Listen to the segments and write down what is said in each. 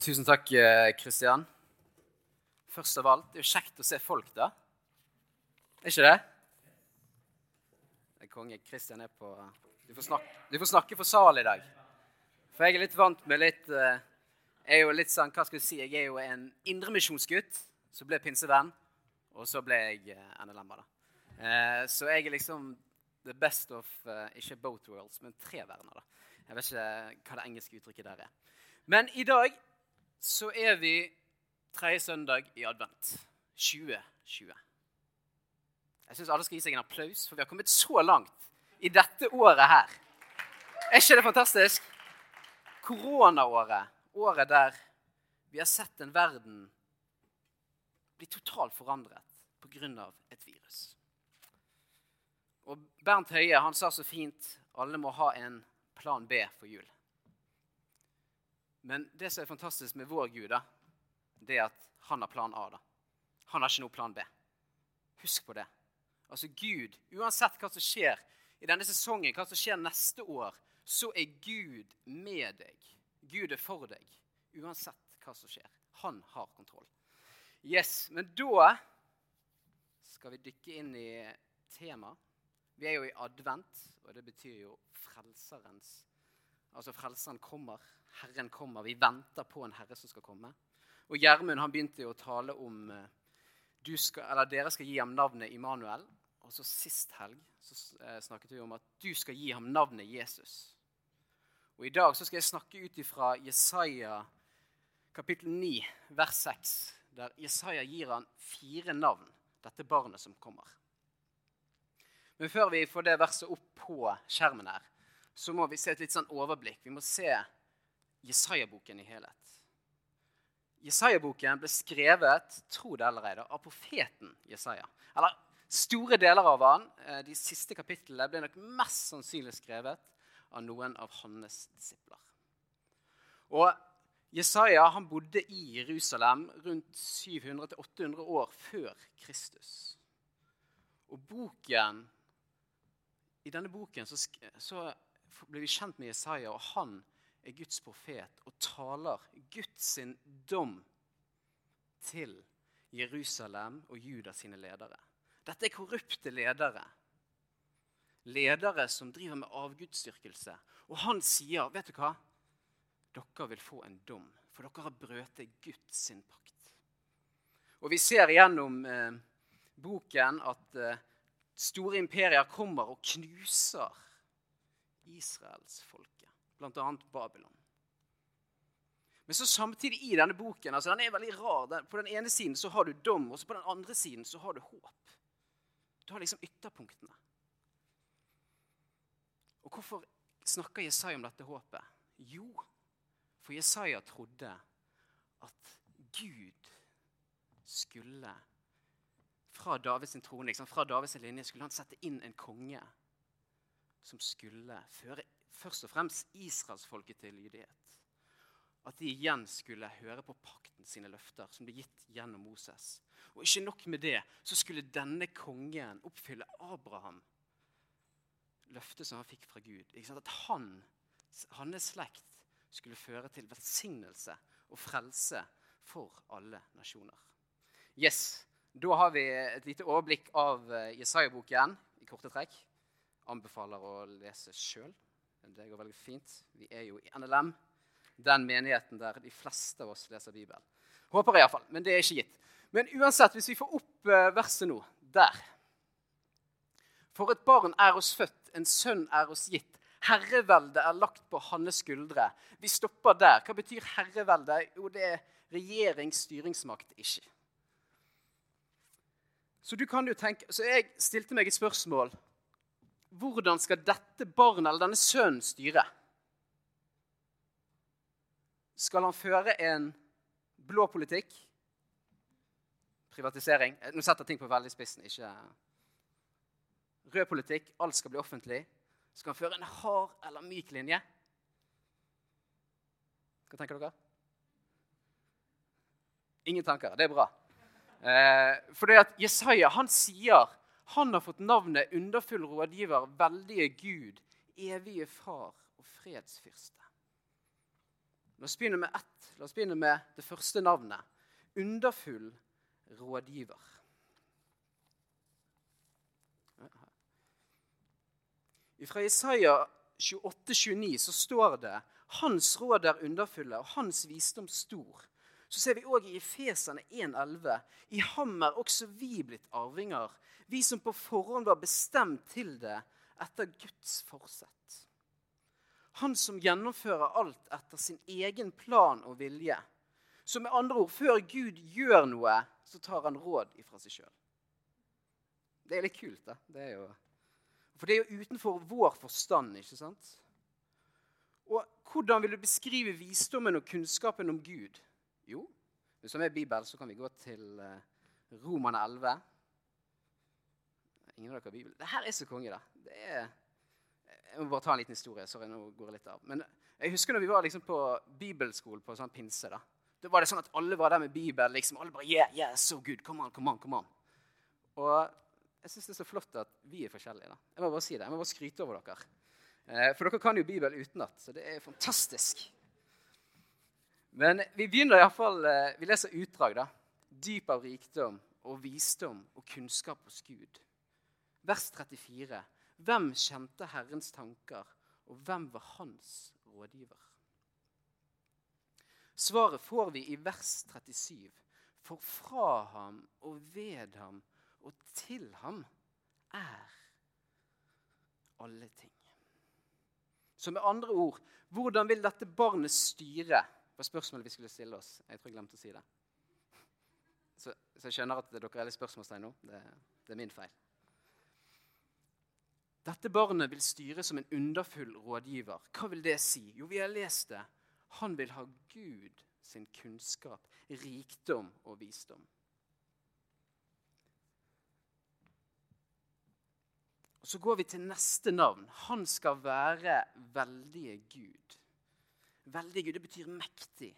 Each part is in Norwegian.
Tusen takk, Kristian. Først av alt, det er jo kjekt å se folk, da. Er ikke det? det er konge Kristian er på du får, snakke, du får, snakke, for sal i dag. For jeg er litt vant med litt eh, Jeg er jo litt sånn, hva skal jeg si, jeg er jo en indremisjonsgutt. Så ble jeg pinsevenn, og så ble jeg eh, NLM-er. da. Eh, så jeg er liksom the best of ikke both worlds, men tre verdener. da. Jeg vet ikke hva det engelske uttrykket der er. Men i dag så er vi tredje søndag i advent 2020. Jeg syns alle skal gi seg en applaus, for vi har kommet så langt i dette året her. Er ikke det fantastisk? Koronaåret, året der vi har sett en verden bli totalt forandret pga. et virus. Og Bernt Høie han sa så fint alle må ha en plan B for jul. Men det som er fantastisk med vår Gud, da, det er at han har plan A. da. Han har ikke noe plan B. Husk på det. Altså Gud, Uansett hva som skjer i denne sesongen, hva som skjer neste år, så er Gud med deg. Gud er for deg. Uansett hva som skjer. Han har kontroll. Yes, Men da skal vi dykke inn i temaet. Vi er jo i advent, og det betyr jo frelserens Altså frelseren kommer. Herren kommer. Vi venter på en herre som skal komme. Og Gjermund han begynte jo å tale om eh, skal, dere skal gi ham navnet Immanuel. Og så Sist helg så eh, snakket vi om at du skal gi ham navnet Jesus. Og I dag så skal jeg snakke ut ifra Jesaja kapittel 9, vers 6, der Jesaja gir han fire navn, dette barnet som kommer. Men før vi får det verset opp på skjermen her, så må vi se et litt sånn overblikk. Vi må se Jesaja-boken i helhet. Jesaja-boken ble skrevet tro det eller ei, av profeten Jesaja. Eller store deler av han, eh, de siste kapitlene, ble nok mest sannsynlig skrevet av noen av hans disipler. Og Jesaja han bodde i Jerusalem rundt 700-800 år før Kristus. Og boken, I denne boken så, så blir vi kjent med Jesaja, og han er Guds profet og taler Guds dom til Jerusalem og Judas sine ledere. Dette er korrupte ledere. Ledere som driver med avgudsdyrkelse. Og han sier, 'Vet du hva? Dere vil få en dom, for dere har brøtet Guds sin pakt.' Og Vi ser gjennom eh, boken at eh, store imperier kommer og knuser israelsfolket, bl.a. Babylon. Men så samtidig i denne boken altså den er veldig rar. På den ene siden så har du dom, og på den andre siden så har du håp. Du har liksom ytterpunktene. Og hvorfor snakker Jesaja om dette håpet? Jo, for Jesaja trodde at Gud skulle fra Davids trone, liksom, fra Davids linje, skulle han sette inn en konge som skulle føre først og fremst israelsfolket til lydighet. At de igjen skulle høre på pakten sine løfter, som ble gitt gjennom Moses. Og ikke nok med det, så skulle denne kongen oppfylle Abraham løftet som han fikk fra Gud. At han, hans slekt skulle føre til velsignelse og frelse for alle nasjoner. Yes, Da har vi et lite overblikk av eh, Jesaja-boken i korte trekk anbefaler å lese sjøl. Det går veldig fint. Vi er jo i NLM, den menigheten der de fleste av oss leser Bibelen. Håper jeg iallfall, men det er ikke gitt. Men uansett, hvis vi får opp eh, verset nå, der For et barn er oss født, en sønn er oss gitt. Herreveldet er lagt på hans skuldre. Vi stopper der. Hva betyr herrevelde? Jo, det er regjering, styringsmakt, ikke. Så du kan jo tenke, så jeg stilte meg et spørsmål hvordan skal dette barnet eller denne sønnen styre? Skal han føre en blå politikk? Privatisering? Eh, nå setter ting på veldig spissen. ikke... Rød politikk, alt skal bli offentlig. Skal han føre en hard eller myk linje? Hva tenker dere? Ingen tanker. Det er bra. Eh, det at Jesaja han sier han har fått navnet underfull rådgiver, veldige Gud, evige far og fredsfyrste. La oss begynne med ett. La oss begynne med det første navnet. Underfull rådgiver. Fra Isaiah 28-29 så står det hans råd er underfulle, og hans visdom stor. Så ser vi òg i Efesene 1,11.: I ham er også vi blitt arvinger, vi som på forhånd var bestemt til det etter Guds forsett. Han som gjennomfører alt etter sin egen plan og vilje. Så med andre ord, før Gud gjør noe, så tar han råd ifra seg sjøl. Det er litt kult, da. Det jo, for det er jo utenfor vår forstand, ikke sant? Og hvordan vil du beskrive visdommen og kunnskapen om Gud? Hvis du har med Bibel, så kan vi gå til uh, Romane 11. Ingen av dere har Bibel. Det her er så konge, da. Det er, jeg må bare ta en liten historie. Sorry, nå går jeg litt av. Men jeg husker når vi var liksom på bibelskolen på sånn pinse. da. Da var det sånn at alle var der med Bibel. liksom, Alle bare Yeah, yeah, so good. Come on, come on, come on. Og jeg syns det er så flott at vi er forskjellige. da. Jeg må bare si det. Jeg må bare skryte over dere. Eh, for dere kan jo Bibel utenat, så det er fantastisk. Men vi begynner iallfall eh, Vi leser utdrag, da. Dyp av rikdom og visdom og kunnskap hos Gud. Vers 34. Hvem kjente Herrens tanker, og hvem var hans rådgiver? Svaret får vi i vers 37. For fra ham og ved ham og til ham er alle ting. Så med andre ord, hvordan vil dette barnet styre? Var spørsmålet vi skulle stille oss. Jeg tror jeg glemte å si det. Så, så jeg skjønner at dere er litt spørsmålstegn nå. Det, det, er min feil. Dette barnet vil styre som en underfull rådgiver. Hva vil det si? Jo, vi har lest det. Han vil ha Gud sin kunnskap, rikdom og visdom. Og Så går vi til neste navn. Han skal være veldige Gud. Veldige Gud, det betyr mektig.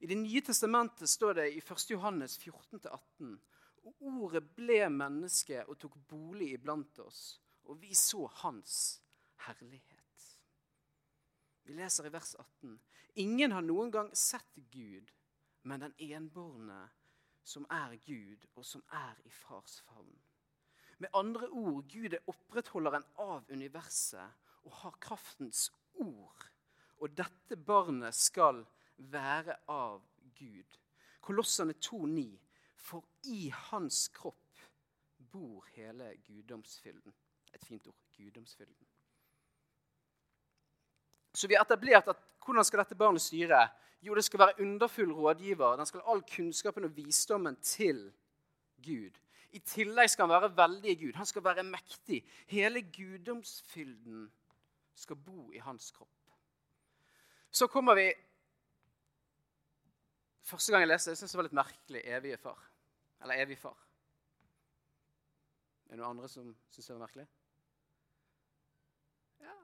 I Det nye testamentet står det i 1. Johannes 14-18.: Og ordet ble menneske og tok bolig iblant oss, og vi så hans herlighet. Vi leser i vers 18.: Ingen har noen gang sett Gud, men den enbårne som er Gud, og som er i fars favn. Med andre ord, Gud er opprettholderen av universet og har kraftens ord. Og dette barnet skal være av Gud. Kolossene 2,9. For i hans kropp bor hele guddomsfylden. Et fint ord. Guddomsfylden. Så vi har etablert at hvordan skal dette barnet styre? Jo, det skal være underfull rådgiver. Den skal ha all kunnskapen og visdommen til Gud. I tillegg skal han være veldig Gud. Han skal være mektig. Hele guddomsfylden skal bo i hans kropp. Så kommer vi Første gang jeg leste det, syntes jeg det var litt merkelig. Evige far. Eller evig far. Er det noen andre som syns det var merkelig? Ja.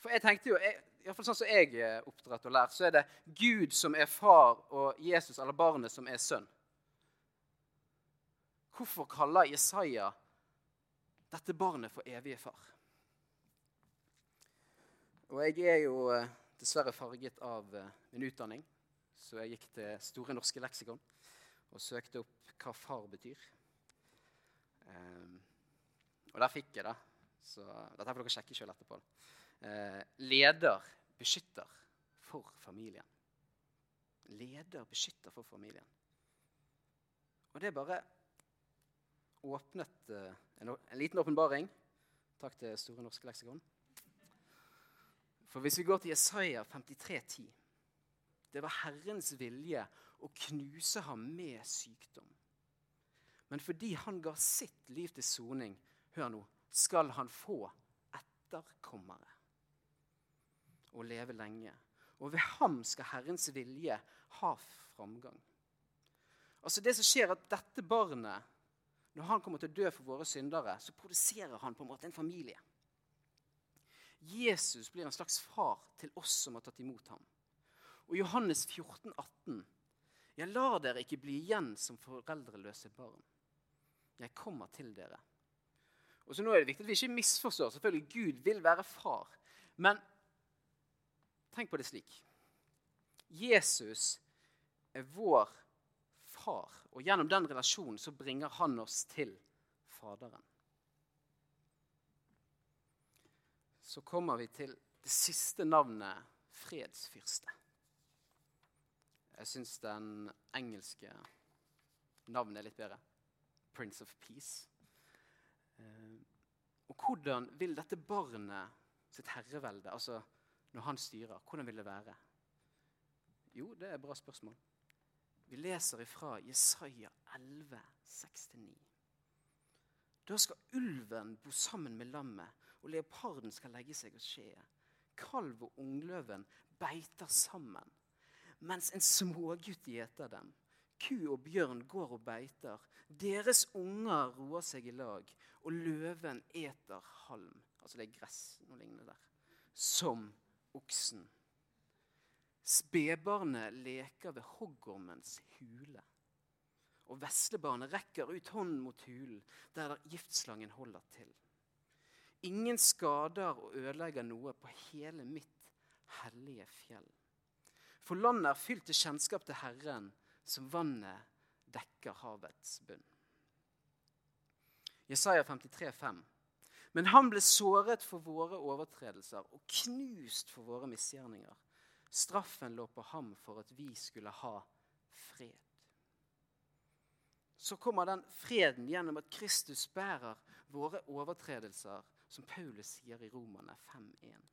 For jeg tenkte jo, Iallfall sånn som jeg er oppdratt og lært, så er det Gud som er far, og Jesus eller barnet som er sønn. Hvorfor kaller Jesaja dette barnet for evige far? Og jeg er jo eh, dessverre farget av eh, min utdanning, så jeg gikk til Store norske leksikon og søkte opp hva far betyr. Um, og der fikk jeg det. Så dette får dere sjekke sjøl etterpå. Uh, leder, beskytter for familien. Leder, beskytter for familien. Og det bare åpnet uh, en, en, liten åpenbaring. Takk til Store norske leksikon. For hvis vi går til Jesaja 53,10 Det var Herrens vilje å knuse ham med sykdom. Men fordi han ga sitt liv til soning, hør nå, skal han få etterkommere og leve lenge. Og ved ham skal Herrens vilje ha framgang. Altså Det som skjer, er at dette barnet når han kommer til å dø for våre syndere, så produserer han på en måte en familie. Jesus blir en slags far til oss som har tatt imot ham. Og Johannes 14, 18. Jeg lar dere ikke bli igjen som foreldreløse barn. Jeg kommer til dere. Og så nå er det viktig at vi ikke misforstår. Selvfølgelig, Gud vil være far. Men Tenk på det slik. Jesus er vår far, og gjennom den relasjonen så bringer han oss til Faderen. Så kommer vi til det siste navnet fredsfyrste. Jeg syns den engelske navnet er litt bedre. Prince of Peace. Eh, og hvordan vil dette barnet sitt herrevelde, altså når han styrer, hvordan vil det være? Jo, det er et bra spørsmål. Vi leser ifra Jesaja 11, 69. Da skal ulven bo sammen med lammet, og leoparden skal legge seg og skje. Kalv og ungløven beiter sammen, mens en smågutt gjeter dem. Ku og bjørn går og beiter. Deres unger roer seg i lag, og løven eter halm. Altså det er gress, noe lignende der. Som oksen. Spedbarnet leker ved hoggormens hule. Og veslebarnet rekker ut hånden mot hulen, der giftslangen holder til. Ingen skader og ødelegger noe på hele mitt hellige fjell. For landet er fylt til kjennskap til Herren, som vannet dekker havets bunn. Jesaja 53, 5. Men han ble såret for våre overtredelser og knust for våre misgjerninger. Straffen lå på ham for at vi skulle ha fred. Så kommer den freden gjennom at Kristus bærer våre overtredelser, som Paulus sier i Romerne 5.1.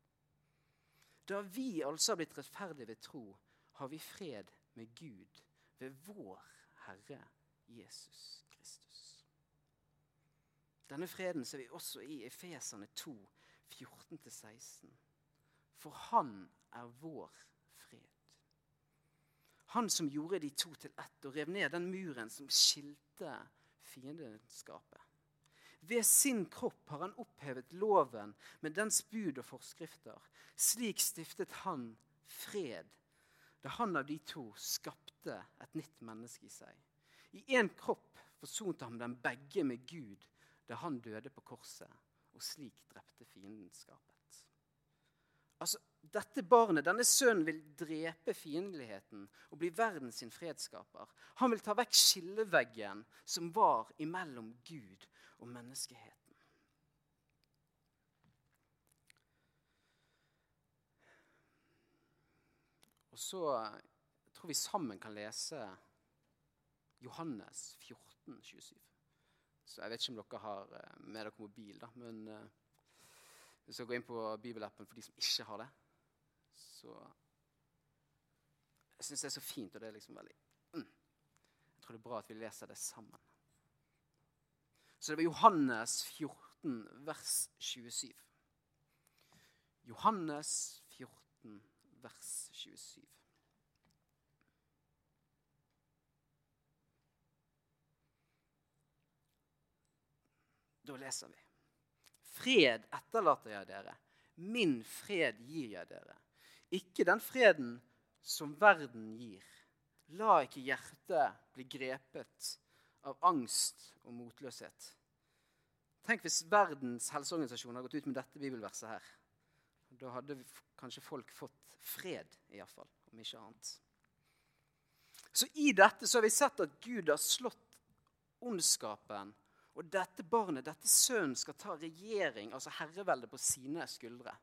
Da vi altså har blitt rettferdige ved tro, har vi fred med Gud ved vår Herre Jesus Kristus. Denne freden ser vi også i Efesene 2, 14-16. For han er vår fred. Han som gjorde de to til ett og rev ned den muren som skilte fiendeskapet. Ved sin kropp har han opphevet loven med dens bud og forskrifter. Slik stiftet han fred da han av de to skapte et nytt menneske i seg. I én kropp forsonte han dem begge med Gud da han døde på korset, og slik drepte fiendenskapet. Altså, Dette barnet, denne sønnen, vil drepe fiendeligheten og bli verdens fredsskaper. Han vil ta vekk skilleveggen som var imellom Gud og menneskeheten. Og så tror vi sammen kan lese Johannes 14, 27. Så jeg vet ikke om dere har eh, med dere mobil, da, men uh, hvis dere går inn på bibelappen for de som ikke har det, så Jeg syns det er så fint, og det er liksom veldig mm. Jeg tror det er bra at vi leser det sammen. Så det var Johannes 14, vers 27. Johannes 14, vers 27. Da leser vi. Fred etterlater jeg dere. Min fred gir jeg dere. Ikke den freden som verden gir. La ikke hjertet bli grepet av angst og motløshet. Tenk hvis Verdens helseorganisasjon hadde gått ut med dette bibelverset her. Da hadde kanskje folk fått fred, iallfall, om ikke annet. Så i dette så har vi sett at Gud har slått ondskapen og dette barnet, dette sønnen, skal ta regjering, altså herreveldet, på sine skuldre.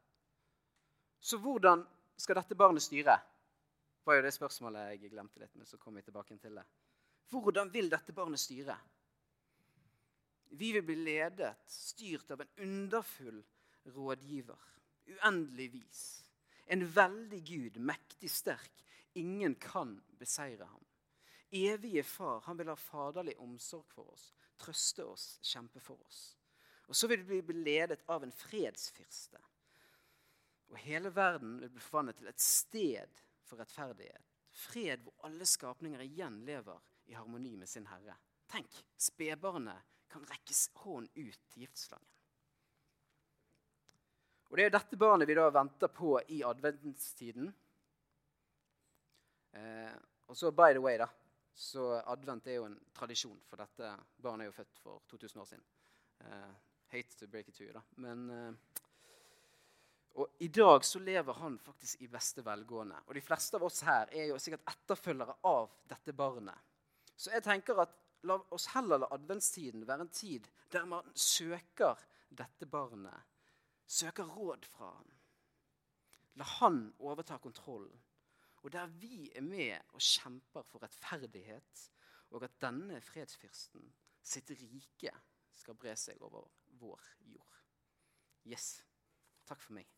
Så hvordan skal dette barnet styre? var jo det spørsmålet jeg glemte litt, men så kommer vi tilbake til det. Hvordan vil dette barnet styre? Vi vil bli ledet, styrt av en underfull rådgiver. Uendelig vis. En veldig Gud, mektig sterk. Ingen kan beseire ham. Evige Far, han vil ha faderlig omsorg for oss trøste oss, kjempe for oss. Og så vil vi bli ledet av en fredsfyrste. Og hele verden vil bli forvandlet til et sted for rettferdighet. Fred hvor alle skapninger igjen lever i harmoni med sin Herre. Tenk, spedbarnet kan rekkes hånd ut til giftslangen. Og Det er dette barnet vi da venter på i adventstiden. Eh, og så, by the way, da, så advent er jo en tradisjon, for dette barnet er jo født for 2000 år siden. Eh, hate to break it to you, da. Men, eh, Og I dag så lever han faktisk i beste velgående. Og de fleste av oss her er jo sikkert etterfølgere av dette barnet. Så jeg tenker at la oss heller la adventstiden være en tid der man søker dette barnet. Søker råd fra ham. La han overta kontrollen. Og der vi er med og kjemper for rettferdighet, og at denne fredsfyrsten sitt rike skal bre seg over vår jord. Yes. Takk for meg.